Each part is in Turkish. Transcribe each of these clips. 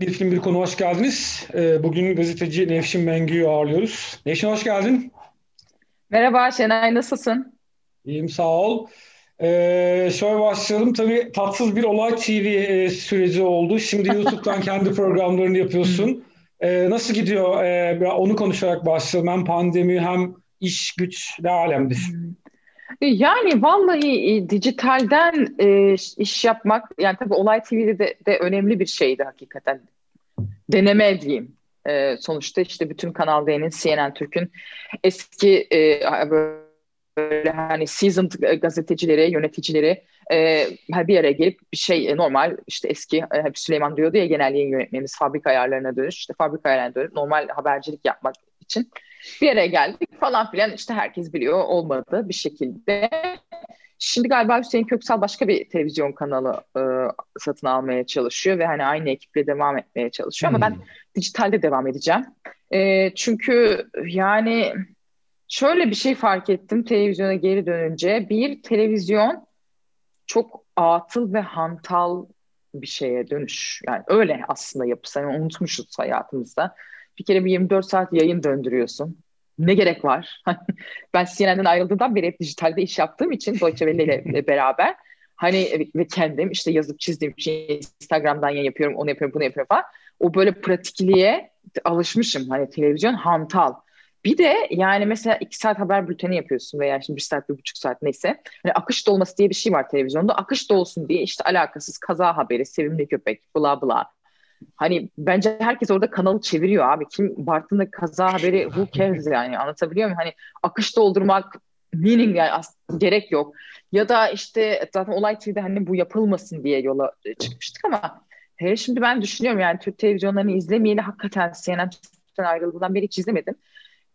Bir film bir konu hoş geldiniz. Ee, bugün gazeteci Nevşin Mengü'yü ağırlıyoruz. Nevşin hoş geldin. Merhaba Şenay, nasılsın? İyiyim sağ ol. Ee, şöyle başlayalım. Tabii tatsız bir Olay TV e, süreci oldu. Şimdi YouTube'dan kendi programlarını yapıyorsun. Ee, nasıl gidiyor? Ee, onu konuşarak başlayalım. Hem pandemi hem iş güç ne alemdir? Yani vallahi e, dijitalden e, iş yapmak yani tabii Olay TV'de de, de önemli bir şeydi hakikaten. Deneme diyeyim. E, sonuçta işte bütün Kanal D'nin, CNN Türk'ün eski e, böyle hani seasoned gazetecileri, yöneticileri e, bir araya gelip bir şey e, normal işte eski e, Süleyman diyordu ya genel yayın yönetmenimiz fabrika ayarlarına dönüş işte fabrika ayarlarına dönüp normal habercilik yapmak için bir araya geldik falan filan işte herkes biliyor olmadı bir şekilde. Şimdi galiba Hüseyin Köksal başka bir televizyon kanalı e, satın almaya çalışıyor ve hani aynı ekiple devam etmeye çalışıyor hmm. ama ben hmm. dijitalde devam edeceğim. E, çünkü yani şöyle bir şey fark ettim televizyona geri dönünce. Bir televizyon çok atıl ve hantal bir şeye dönüş. Yani öyle aslında yapısı. Yani unutmuşuz hayatımızda. Bir kere bir 24 saat yayın döndürüyorsun. Ne gerek var? ben CNN'den ayrıldığımdan beri hep dijitalde iş yaptığım için Deutsche Welle ile beraber hani ve kendim işte yazıp çizdiğim şey Instagram'dan yayın yapıyorum, onu yapıyorum, bunu yapıyorum falan. O böyle pratikliğe alışmışım. Hani televizyon hantal. Bir de yani mesela iki saat haber bülteni yapıyorsun veya şimdi bir saat, bir buçuk saat neyse. Hani akış dolması diye bir şey var televizyonda. Akış dolsun diye işte alakasız kaza haberi, sevimli köpek, bla bla. Hani bence herkes orada kanalı çeviriyor abi. Kim Bartın'da kaza haberi who cares yani anlatabiliyor muyum? Hani akış doldurmak meaning yani aslında gerek yok. Ya da işte zaten Olay TV'de hani bu yapılmasın diye yola çıkmıştık ama hele şimdi ben düşünüyorum yani Türk televizyonlarını izlemeyeli hakikaten CNN'den ayrıldığından beri hiç izlemedim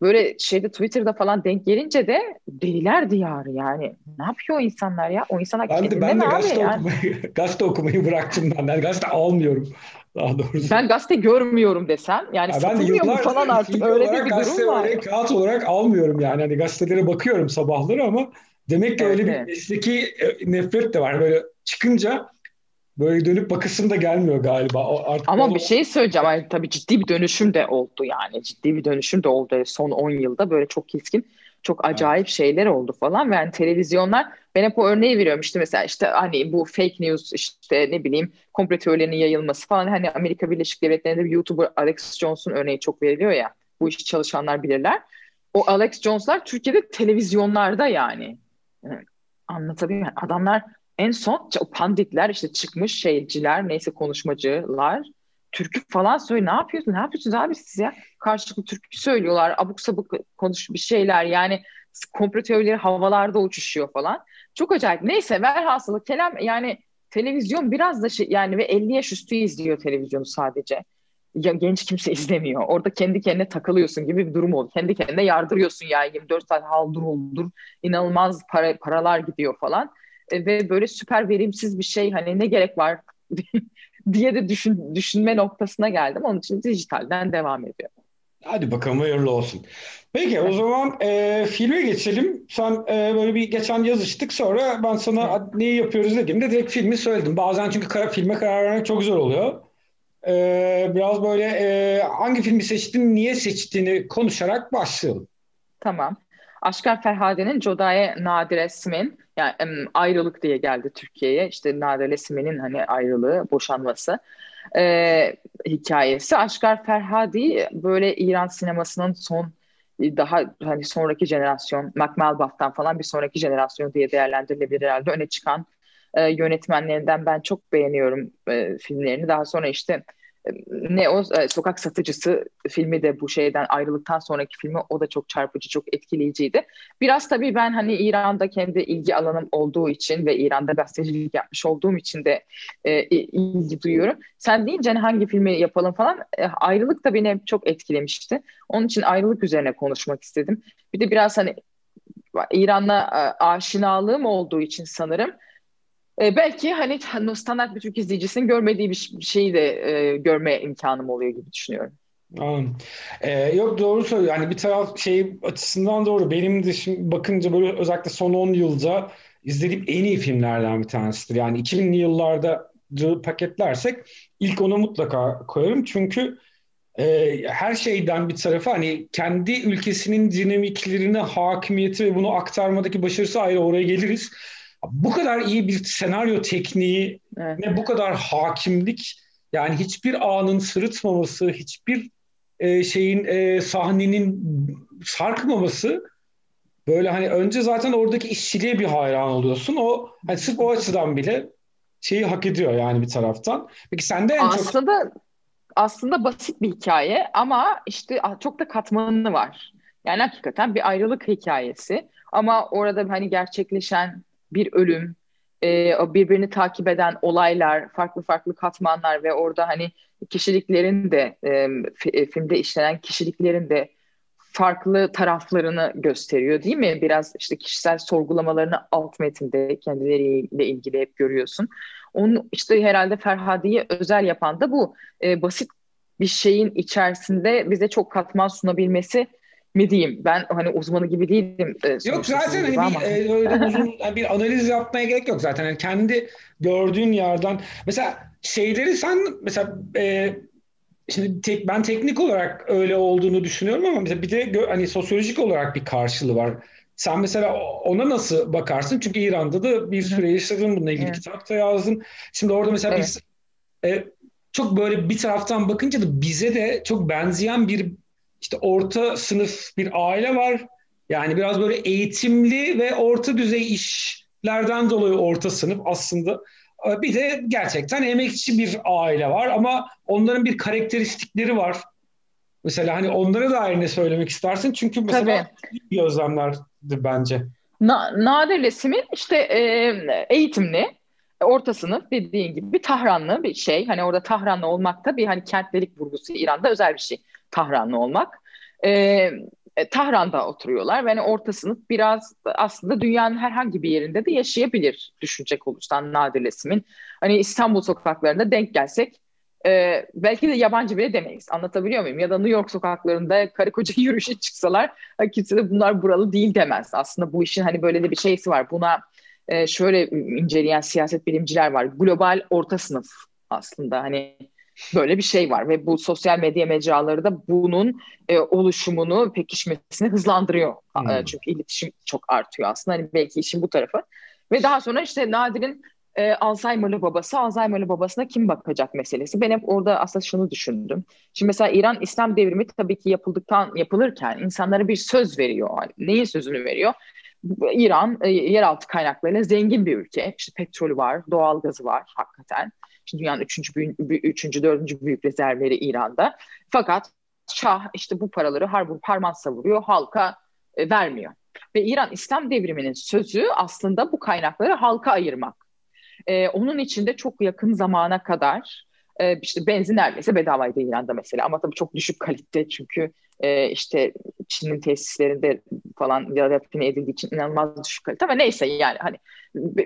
böyle şeyde Twitter'da falan denk gelince de deliler diyarı yani. Ne yapıyor o insanlar ya? O insanlar ben de, ben de gazete, yani? okumayı, gazete okumayı bıraktım ben. Yani gazete almıyorum daha doğrusu. Ben gazete görmüyorum desem. Yani ya ben de yıllar, falan artık öyle bir durum var. Öyle, kağıt olarak almıyorum yani. Hani gazetelere bakıyorum sabahları ama demek ki evet, öyle bir mesleki e, nefret de var. Böyle çıkınca böyle dönüp bakısım da gelmiyor galiba. O artık Ama bir şey söyleyeceğim. Yani, tabii ciddi bir dönüşüm de oldu yani. Ciddi bir dönüşüm de oldu son 10 yılda. Böyle çok keskin, çok acayip evet. şeyler oldu falan. Ve yani televizyonlar, ben hep o örneği veriyorum. İşte mesela işte hani bu fake news, işte ne bileyim komplo teorilerinin yayılması falan. Hani Amerika Birleşik Devletleri'nde bir YouTuber Alex Jones'un örneği çok veriliyor ya. Bu işi çalışanlar bilirler. O Alex Jones'lar Türkiye'de televizyonlarda yani. anlatabiliyor muyum? Adamlar en son panditler işte çıkmış şeyciler neyse konuşmacılar türkü falan söyle ne yapıyorsun ne yapıyorsunuz abi siz ya karşılıklı türkü söylüyorlar abuk sabuk konuş bir şeyler yani komplo teorileri havalarda uçuşuyor falan çok acayip neyse velhasılı kelam yani televizyon biraz da şey yani ve 50 yaş üstü izliyor televizyonu sadece ya genç kimse izlemiyor. Orada kendi kendine takılıyorsun gibi bir durum oldu. Kendi kendine yardırıyorsun ya 24 saat haldur oldur. inanılmaz para, paralar gidiyor falan. E, ve böyle süper verimsiz bir şey hani ne gerek var diye de düşün, düşünme noktasına geldim. Onun için dijitalden devam ediyorum. Hadi bakalım hayırlı olsun. Peki o zaman e, filme geçelim. Sen e, böyle bir geçen yazıştık sonra ben sana neyi yapıyoruz dediğimde direkt filmi söyledim. Bazen çünkü kara, filme karar vermek çok zor oluyor. E, biraz böyle e, hangi filmi seçtin, niye seçtiğini konuşarak başlayalım. Tamam. Aşkar Ferhade'nin Codaye Nadire Simin yani ayrılık diye geldi Türkiye'ye. İşte Nadire Simin'in hani ayrılığı, boşanması e, hikayesi. Aşkar Ferhadi böyle İran sinemasının son daha hani sonraki jenerasyon, Mac Melbaf'tan falan bir sonraki jenerasyon diye değerlendirilebilir herhalde öne çıkan e, yönetmenlerinden ben çok beğeniyorum e, filmlerini. Daha sonra işte ne o e, sokak satıcısı filmi de bu şeyden ayrılıktan sonraki filmi o da çok çarpıcı çok etkileyiciydi. Biraz tabii ben hani İran'da kendi ilgi alanım olduğu için ve İran'da gazetecilik yapmış olduğum için de e, ilgi duyuyorum. Sen deyince hani hangi filmi yapalım falan e, ayrılık da beni çok etkilemişti. Onun için ayrılık üzerine konuşmak istedim. Bir de biraz hani İran'la e, aşinalığım olduğu için sanırım e, belki hani standart bir Türk izleyicisinin görmediği bir şeyi de e, görme imkanım oluyor gibi düşünüyorum. Anladım. Ee, yok doğru söylüyor. Yani bir taraf şey açısından doğru. Benim de şimdi bakınca böyle özellikle son 10 yılda izlediğim en iyi filmlerden bir tanesidir. Yani 2000'li yıllarda paketlersek ilk onu mutlaka koyarım. Çünkü e, her şeyden bir tarafı hani kendi ülkesinin dinamiklerine hakimiyeti ve bunu aktarmadaki başarısı ayrı oraya geliriz. Bu kadar iyi bir senaryo tekniği evet. ve bu kadar hakimlik yani hiçbir anın sırıtmaması, hiçbir e, şeyin e, sahnenin sarkmaması böyle hani önce zaten oradaki işçiliğe bir hayran oluyorsun. O hani sırf o açıdan bile şeyi hak ediyor yani bir taraftan. Peki sende en aslında, çok... Aslında basit bir hikaye ama işte çok da katmanı var. Yani hakikaten bir ayrılık hikayesi. Ama orada hani gerçekleşen bir ölüm, e, birbirini takip eden olaylar, farklı farklı katmanlar ve orada hani kişiliklerin de e, e, filmde işlenen kişiliklerin de farklı taraflarını gösteriyor değil mi? Biraz işte kişisel sorgulamalarını alt metinde kendileriyle ilgili hep görüyorsun. Onun işte herhalde Ferhadi'yi özel yapan da bu. E, basit bir şeyin içerisinde bize çok katman sunabilmesi mi diyeyim? Ben hani uzmanı gibi değilim. E, yok zaten hani bir, e, öyle uzun bir analiz yapmaya gerek yok zaten. Yani kendi gördüğün yerden mesela şeyleri sen mesela e, şimdi tek, ben teknik olarak öyle olduğunu düşünüyorum ama mesela bir de hani sosyolojik olarak bir karşılığı var. Sen mesela ona nasıl bakarsın? Çünkü İran'da da bir süre yaşadın, bununla ilgili evet. kitap da yazdın. Şimdi orada mesela evet. bir e, çok böyle bir taraftan bakınca da bize de çok benzeyen bir işte orta sınıf bir aile var. Yani biraz böyle eğitimli ve orta düzey işlerden dolayı orta sınıf aslında. Ee, bir de gerçekten emekçi bir aile var ama onların bir karakteristikleri var. Mesela hani onlara dair ne söylemek istersin? Çünkü mesela Tabii. gözlemlerdi bence. Na Nadir Lesim'in işte e, eğitimli, orta sınıf dediğin gibi bir Tahranlı bir şey. Hani orada Tahranlı olmak da bir hani kentlilik vurgusu İran'da özel bir şey. Tahranlı olmak. E, Tahran'da oturuyorlar ve hani orta sınıf biraz aslında dünyanın herhangi bir yerinde de yaşayabilir düşünecek olursan Nadir Lesim'in. Hani İstanbul sokaklarında denk gelsek e, belki de yabancı bile demeyiz. Anlatabiliyor muyum? Ya da New York sokaklarında karı koca yürüyüşe çıksalar kimse de bunlar buralı değil demez. Aslında bu işin hani böyle de bir şeysi var. Buna e, şöyle inceleyen siyaset bilimciler var. Global orta sınıf aslında hani böyle bir şey var ve bu sosyal medya mecraları da bunun e, oluşumunu, pekişmesini hızlandırıyor. Hmm. E, çünkü iletişim çok artıyor aslında. Hani belki işin bu tarafı. Ve daha sonra işte Nadir'in e, Alzheimer'lı babası, Alzheimer'lı babasına kim bakacak meselesi. Ben hep orada aslında şunu düşündüm. Şimdi mesela İran İslam devrimi tabii ki yapıldıktan yapılırken insanlara bir söz veriyor. Neyin sözünü veriyor? İran e, yeraltı kaynaklarıyla zengin bir ülke. İşte petrolü var, doğal gazı var hakikaten. Şimdi dünyanın üçüncü, üçüncü, dördüncü büyük rezervleri İran'da. Fakat Şah işte bu paraları harbur parman savuruyor, halka e, vermiyor. Ve İran İslam devriminin sözü aslında bu kaynakları halka ayırmak. E, onun içinde çok yakın zamana kadar e, işte benzin neredeyse bedavaydı İran'da mesela ama tabii çok düşük kalite çünkü e, işte Çin'in tesislerinde falan ya rafine edildiği için inanılmaz düşük kalite ama neyse yani hani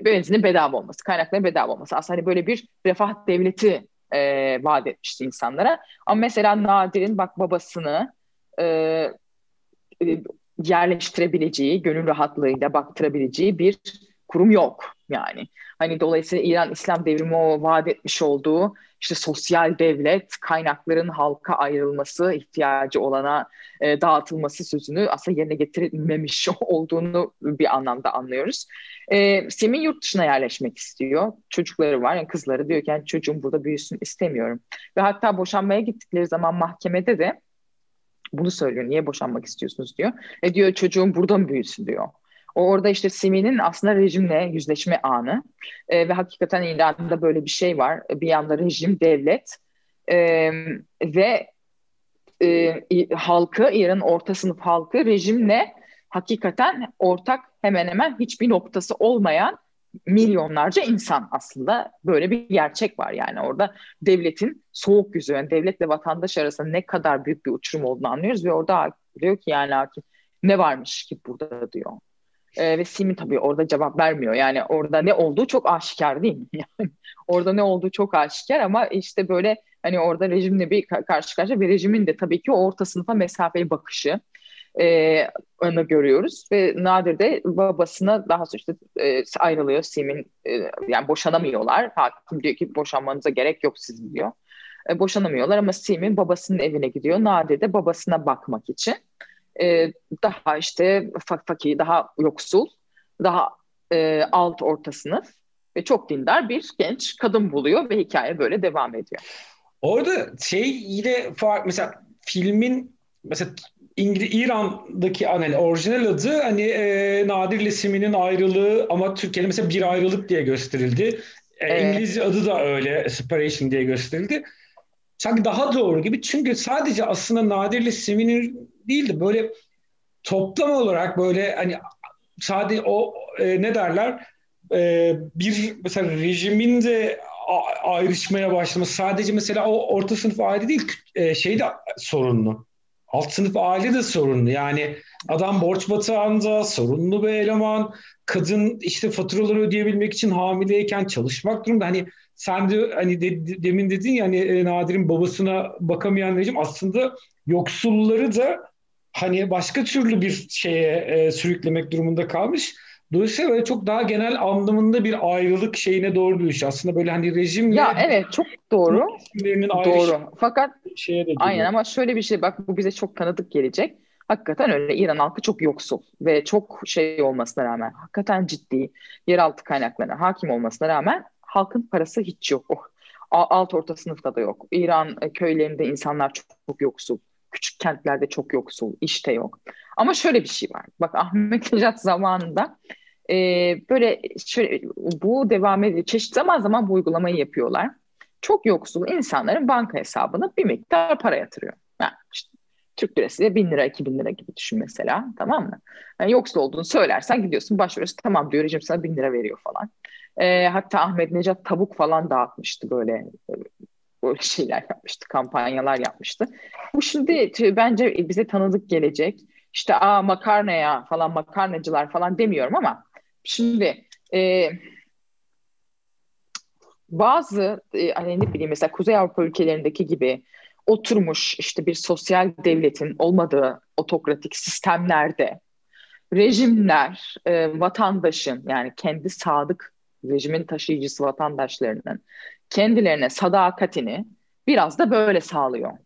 benzinin bedava olması, kaynakların bedava olması aslında hani böyle bir refah devleti e, vaat etmişti insanlara. Ama mesela Nadir'in bak babasını e, e, yerleştirebileceği, gönül rahatlığıyla baktırabileceği bir kurum yok yani. Hani dolayısıyla İran İslam devrimi o vaat etmiş olduğu işte sosyal devlet, kaynakların halka ayrılması, ihtiyacı olana e, dağıtılması sözünü aslında yerine getirilmemiş olduğunu bir anlamda anlıyoruz. E, Semih yurt dışına yerleşmek istiyor. Çocukları var, yani kızları diyor ki yani çocuğum burada büyüsün istemiyorum. Ve hatta boşanmaya gittikleri zaman mahkemede de bunu söylüyor. Niye boşanmak istiyorsunuz diyor. E diyor çocuğum burada mı büyüsün diyor. Orada işte Simi'nin aslında rejimle yüzleşme anı. E, ve hakikaten İran'da böyle bir şey var. Bir yanda rejim, devlet. E, ve e, halkı, İran'ın orta sınıf halkı rejimle hakikaten ortak hemen hemen hiçbir noktası olmayan milyonlarca insan aslında böyle bir gerçek var. Yani orada devletin soğuk yüzü yani devletle vatandaş arasında ne kadar büyük bir uçurum olduğunu anlıyoruz ve orada diyor ki yani ne varmış ki burada diyor e, ve Simi tabii orada cevap vermiyor. Yani orada ne olduğu çok aşikar değil mi? Orada ne olduğu çok aşikar ama işte böyle hani orada rejimle bir karşı karşıya ve rejimin de tabii ki orta sınıfa mesafeli bakışı e, anı görüyoruz ve Nadir de babasına daha sonra işte e, ayrılıyor Sim'in e, yani boşanamıyorlar. Hakim diyor ki boşanmanıza gerek yok sizin diyor. E, boşanamıyorlar ama Sim'in babasının evine gidiyor. Nadir de babasına bakmak için. E, daha işte fakir, daha yoksul, daha e, alt orta sınıf ve çok dindar bir genç kadın buluyor ve hikaye böyle devam ediyor. Orada şey yine fark mesela filmin mesela İngiliz İran'daki hani orijinal adı hani e, Nadir Simi'nin ayrılığı ama Türkiye'de mesela bir ayrılık diye gösterildi. E, evet. İngilizce adı da öyle separation diye gösterildi. Sanki daha doğru gibi çünkü sadece aslında Nadir'le Simi'nin değil de böyle toplam olarak böyle hani sadece o e, ne derler e, bir mesela rejimin de ayrışmaya başlaması sadece mesela o orta sınıf aile değil e, şey de sorunlu. Alt sınıf aile de sorunlu. Yani adam borç batağında sorunlu bir eleman. Kadın işte faturaları ödeyebilmek için hamileyken çalışmak durumunda. Hani sen de hani de, demin dedin ya hani e, Nadir'in babasına bakamayan rejim aslında yoksulları da hani başka türlü bir şeye e, sürüklemek durumunda kalmış. Dolayısıyla böyle çok daha genel anlamında bir ayrılık şeyine doğru düşüyor. Aslında böyle hani rejimle... Ya evet çok doğru. Doğru. Fakat şeye de aynen ama şöyle bir şey bak bu bize çok tanıdık gelecek. Hakikaten öyle İran halkı çok yoksul ve çok şey olmasına rağmen hakikaten ciddi yeraltı kaynaklarına hakim olmasına rağmen halkın parası hiç yok. Oh, alt orta sınıfta da yok. İran e, köylerinde insanlar çok, çok yoksul. Küçük kentlerde çok yoksul. işte yok. Ama şöyle bir şey var. Bak Ahmet Necat zamanında e, böyle şöyle, bu devam ediyor. Çeşit zaman zaman bu uygulamayı yapıyorlar. Çok yoksul insanların banka hesabına bir miktar para yatırıyor. Yani işte Türk lirasıyla bin lira, iki bin lira gibi düşün mesela. Tamam mı? Yani yoksul olduğunu söylersen gidiyorsun başvuruyorsun. Tamam diyor rejim sana bin lira veriyor falan. E, hatta Ahmet Necat tavuk falan dağıtmıştı böyle böyle şeyler yapmıştı, kampanyalar yapmıştı. Bu şimdi bence bize tanıdık gelecek. İşte aa makarnaya falan makarnacılar falan demiyorum ama şimdi e, bazı e, hani ne bileyim mesela Kuzey Avrupa ülkelerindeki gibi oturmuş işte bir sosyal devletin olmadığı otokratik sistemlerde rejimler e, vatandaşın yani kendi sadık rejimin taşıyıcısı vatandaşlarının kendilerine sadakatini biraz da böyle sağlıyor.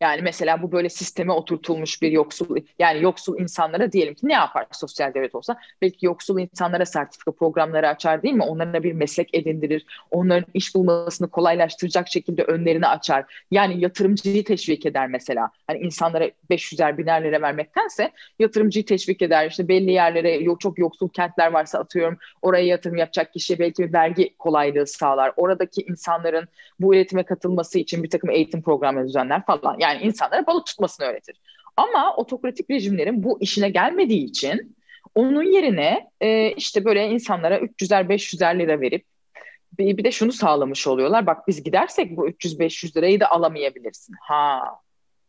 Yani mesela bu böyle sisteme oturtulmuş bir yoksul yani yoksul insanlara diyelim ki ne yapar sosyal devlet olsa belki yoksul insanlara sertifika programları açar değil mi? Onlara bir meslek edindirir. Onların iş bulmasını kolaylaştıracak şekilde önlerini açar. Yani yatırımcıyı teşvik eder mesela. Hani insanlara 500'er biner lira vermektense yatırımcıyı teşvik eder. İşte belli yerlere çok yoksul kentler varsa atıyorum oraya yatırım yapacak kişiye belki bir vergi kolaylığı sağlar. Oradaki insanların bu üretime katılması için bir takım eğitim programları düzenler falan. Yani insanlara balık tutmasını öğretir. Ama otokratik rejimlerin bu işine gelmediği için onun yerine e, işte böyle insanlara 300'er 500'er lira verip bir, bir de şunu sağlamış oluyorlar. Bak biz gidersek bu 300-500 lirayı da alamayabilirsin. Ha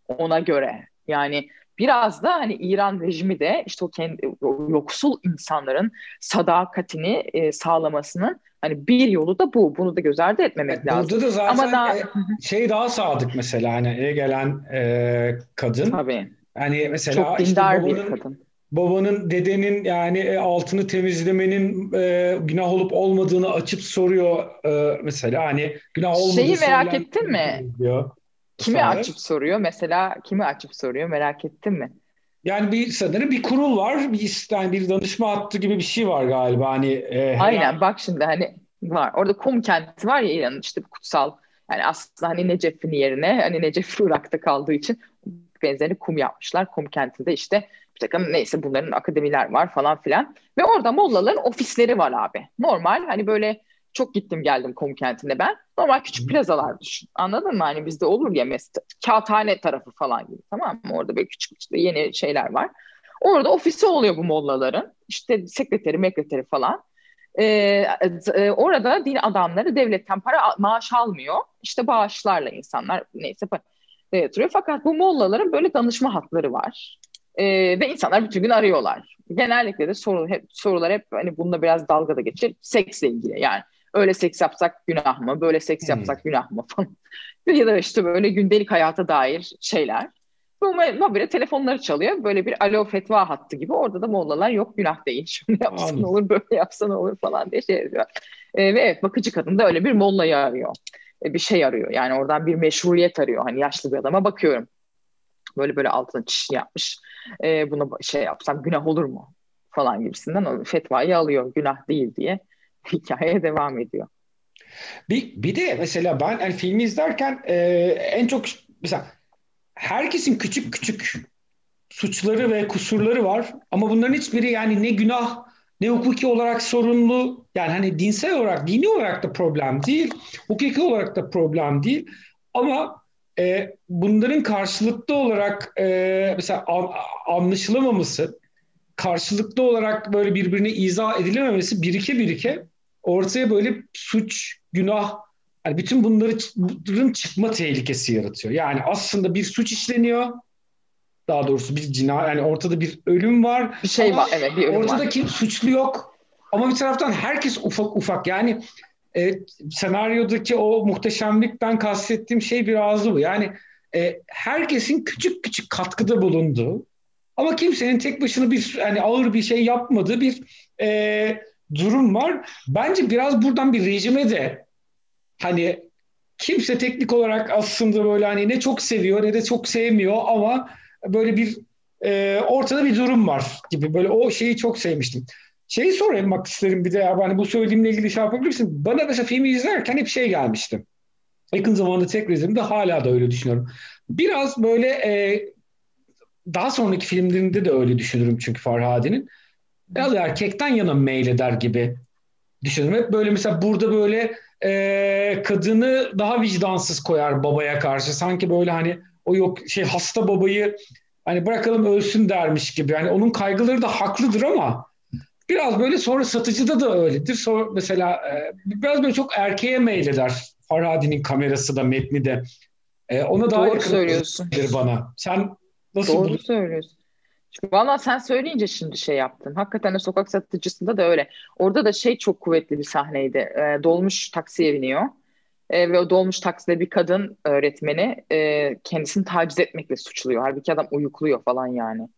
ona göre. Yani biraz da hani İran rejimi de işte o kendi o yoksul insanların sadakatini e, sağlamasının Hani bir yolu da bu. Bunu da göz ardı etmemek evet, lazım. Burada da zaten Ama daha... E, şey daha sadık mesela hani gelen e, kadın. Tabii. Hani mesela Çok işte babanın, bir kadın. babanın dedenin yani e, altını temizlemenin e, günah olup olmadığını açıp soruyor e, mesela hani günah olmadığı Şeyi merak ettin mi? Diyor. Kimi Sonra. açıp soruyor? Mesela kimi açıp soruyor? Merak ettin mi? Yani bir sanırım bir kurul var. Bir yani bir danışma hattı gibi bir şey var galiba. Hani e, Aynen yani... bak şimdi hani var. Orada Kum kenti var ya İran'ın işte kutsal yani aslında hani Necef'in yerine hani Necef Irak'ta kaldığı için benzerini kum yapmışlar. Kum kentinde işte bir takım neyse bunların akademiler var falan filan. Ve orada mollaların ofisleri var abi. Normal hani böyle çok gittim geldim kum kentinde ben. Normal küçük plazalar düşün. Anladın mı? Hani bizde olur ya mesela kağıthane tarafı falan gibi tamam mı? Orada böyle küçük işte yeni şeyler var. Orada ofisi oluyor bu mollaların. İşte sekreteri, mekreteri falan. Ee, e, orada din adamları devletten para maaş almıyor. İşte bağışlarla insanlar neyse para yatırıyor. Fakat bu mollaların böyle danışma hatları var. Ee, ve insanlar bütün gün arıyorlar. Genellikle de soru, hep, sorular hep hani bununla biraz dalgada geçir. Seksle ilgili yani öyle seks yapsak günah mı, böyle seks hmm. yapsak günah mı falan. ya da işte böyle gündelik hayata dair şeyler. Bu böyle telefonları çalıyor. Böyle bir alo fetva hattı gibi. Orada da mollalar yok günah değil. Şunu yapsan Anladım. olur böyle yapsan olur falan diye şey diyor. E, ve evet bakıcı kadın da öyle bir mollayı arıyor. E, bir şey arıyor. Yani oradan bir meşruiyet arıyor. Hani yaşlı bir adama bakıyorum. Böyle böyle altına çiş yapmış. E, buna şey yapsam günah olur mu? Falan gibisinden o fetvayı alıyor. Günah değil diye. Hikaye devam ediyor. Bir, bir de mesela ben yani filmi izlerken e, en çok mesela herkesin küçük küçük suçları ve kusurları var ama bunların hiçbiri yani ne günah ne hukuki olarak sorunlu yani hani dinsel olarak dini olarak da problem değil hukuki olarak da problem değil ama e, bunların karşılıklı olarak e, mesela an, anlaşılamaması karşılıklı olarak böyle birbirine izah edilememesi birike birike ortaya böyle suç, günah yani bütün bunların çıkma tehlikesi yaratıyor. Yani aslında bir suç işleniyor. Daha doğrusu bir cinayet yani ortada bir ölüm var. Bir şey var evet bir ölüm ortada var. kim suçlu yok. Ama bir taraftan herkes ufak ufak yani e, senaryodaki o muhteşemlikten kastettiğim şey biraz bu. Yani e, herkesin küçük küçük katkıda bulunduğu ama kimsenin tek başına bir yani ağır bir şey yapmadığı bir e, durum var. Bence biraz buradan bir rejime de hani kimse teknik olarak aslında böyle hani ne çok seviyor ne de çok sevmiyor ama böyle bir e, ortada bir durum var gibi böyle o şeyi çok sevmiştim. Şeyi sorayım bak isterim bir de ya hani bu söylediğimle ilgili şey yapabilirsin. Bana mesela filmi izlerken hep şey gelmişti. Yakın zamanda tekrar izledim hala da öyle düşünüyorum. Biraz böyle e, daha sonraki filmlerinde de öyle düşünürüm çünkü Farhadi'nin biraz erkekten yana meyleder gibi düşünürüm. Hep böyle mesela burada böyle e, kadını daha vicdansız koyar babaya karşı. Sanki böyle hani o yok şey hasta babayı hani bırakalım ölsün dermiş gibi. Yani onun kaygıları da haklıdır ama biraz böyle sonra satıcıda da öyledir. Sonra mesela e, biraz böyle çok erkeğe meyleder. Farhadi'nin kamerası da metni de. E, ona daha Doğru söylüyorsun. bana. Sen nasıl Doğru bu? söylüyorsun. Valla sen söyleyince şimdi şey yaptım. Hakikaten de sokak satıcısında da öyle. Orada da şey çok kuvvetli bir sahneydi. E, dolmuş taksiye biniyor. E, ve o dolmuş takside bir kadın öğretmeni e, kendisini taciz etmekle suçluyor. Halbuki adam uyukluyor falan yani.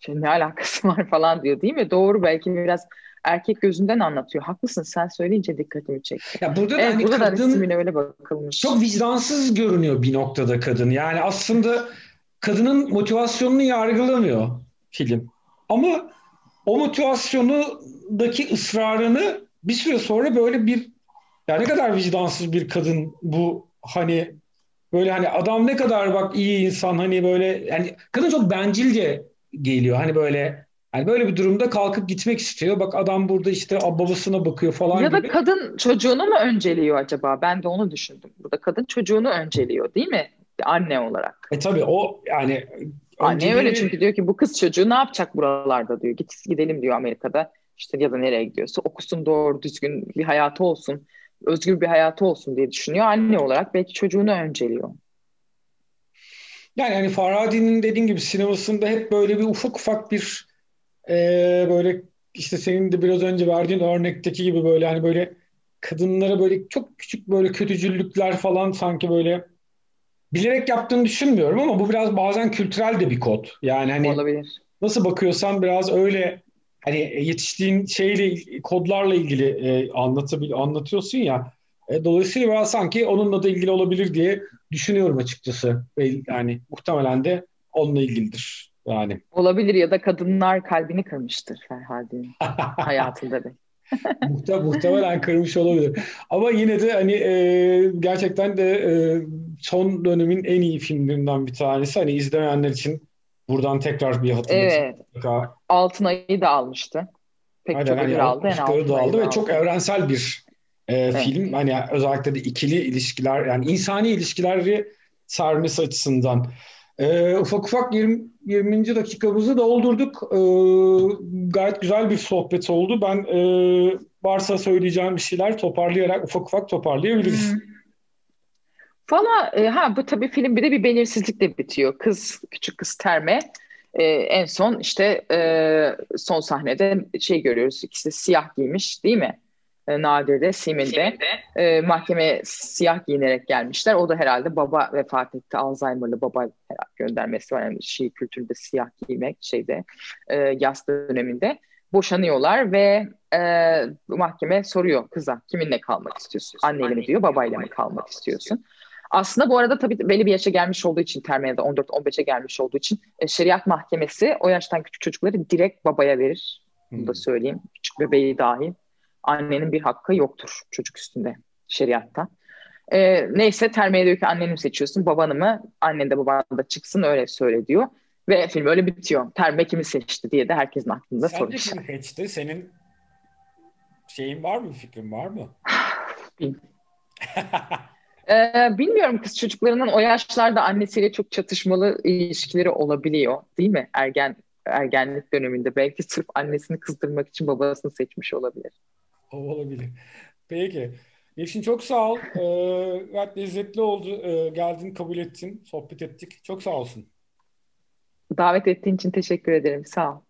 Şey, ne alakası var falan diyor değil mi? Doğru belki biraz erkek gözünden anlatıyor. Haklısın sen söyleyince dikkatimi çekti. Ya burada da, evet, hani burada kadın da öyle bakılmış. Çok vicdansız görünüyor bir noktada kadın. Yani aslında kadının motivasyonunu yargılamıyor film. Ama o motivasyonundaki ısrarını bir süre sonra böyle bir yani ne kadar vicdansız bir kadın bu hani böyle hani adam ne kadar bak iyi insan hani böyle yani kadın çok bencilce geliyor hani böyle hani böyle bir durumda kalkıp gitmek istiyor. Bak adam burada işte babasına bakıyor falan ya gibi. Ya da kadın çocuğunu mu önceliyor acaba? Ben de onu düşündüm. Burada kadın çocuğunu önceliyor değil mi? Anne olarak. E tabii o yani Anne öyle çünkü diyor ki bu kız çocuğu ne yapacak buralarda diyor. Git gidelim diyor Amerika'da. İşte ya da nereye gidiyorsa okusun doğru düzgün bir hayatı olsun. Özgür bir hayatı olsun diye düşünüyor. Anne olarak belki çocuğunu önceliyor. Yani yani Farhadi'nin dediğin gibi sinemasında hep böyle bir ufak ufak bir e, böyle işte senin de biraz önce verdiğin örnekteki gibi böyle hani böyle kadınlara böyle çok küçük böyle kötücüllükler falan sanki böyle bilerek yaptığını düşünmüyorum ama bu biraz bazen kültürel de bir kod. Yani hani Olabilir. nasıl bakıyorsan biraz öyle hani yetiştiğin şeyle kodlarla ilgili e, anlatabil anlatıyorsun ya. E, dolayısıyla biraz sanki onunla da ilgili olabilir diye düşünüyorum açıkçası. Ve yani muhtemelen de onunla ilgilidir. Yani. Olabilir ya da kadınlar kalbini kırmıştır Ferhadi'nin hayatında da. Muhte muhtemelen kırmış olabilir. Ama yine de hani e, gerçekten de e, son dönemin en iyi filmlerinden bir tanesi. Hani izlemeyenler için buradan tekrar bir hatırlatayım. Evet. Mutlaka. Altın Ayı da almıştı. Pek Aynen, çok hani ödül aldı. Yani da aldı ve aldı. çok evrensel bir e, evet. film. Hani özellikle de ikili ilişkiler yani insani ilişkileri sarması açısından. E, ufak ufak 20, 20. dakikamızı doldurduk. E, gayet güzel bir sohbet oldu. Ben e, varsa söyleyeceğim bir şeyler toparlayarak ufak ufak toparlayabiliriz. Hmm. Valla e, ha bu tabii film bir de bir belirsizlikle bitiyor. Kız küçük kız Terme e, en son işte e, son sahnede şey görüyoruz ikisi siyah giymiş değil mi? E, Nadire'de, Simin'de e, mahkemeye siyah giyinerek gelmişler. O da herhalde baba vefat etti. Alzheimer'lı baba herhalde göndermesi var. Yani Şii kültüründe siyah giymek şeyde e, yaz döneminde. Boşanıyorlar ve e, mahkeme soruyor kıza kiminle kalmak istiyorsun? Anneyle mi diyor, babayla mı kalmak istiyorsun? Aslında bu arada tabii belli bir yaşa gelmiş olduğu için terminalde 14-15'e gelmiş olduğu için e, şeriat mahkemesi o yaştan küçük çocukları direkt babaya verir. Bunu da hmm. söyleyeyim. Küçük bebeği dahil. Annenin bir hakkı yoktur çocuk üstünde şeriatta. E, neyse termiye diyor ki anneni mi seçiyorsun babanı mı? Annen de baban da çıksın öyle söyle diyor. Ve film öyle bitiyor. Terme kimi seçti diye de herkesin aklında soru Sence kim seçti? Senin şeyin var mı? Fikrin var mı? Ee, bilmiyorum kız çocuklarının o yaşlarda annesiyle çok çatışmalı ilişkileri olabiliyor değil mi? Ergen ergenlik döneminde belki sırf annesini kızdırmak için babasını seçmiş olabilir. O olabilir. Peki. Yeşin çok sağ ol. Ee, lezzetli oldu. Ee, geldin, kabul ettin, sohbet ettik. Çok sağ olsun. Davet ettiğin için teşekkür ederim. Sağ ol.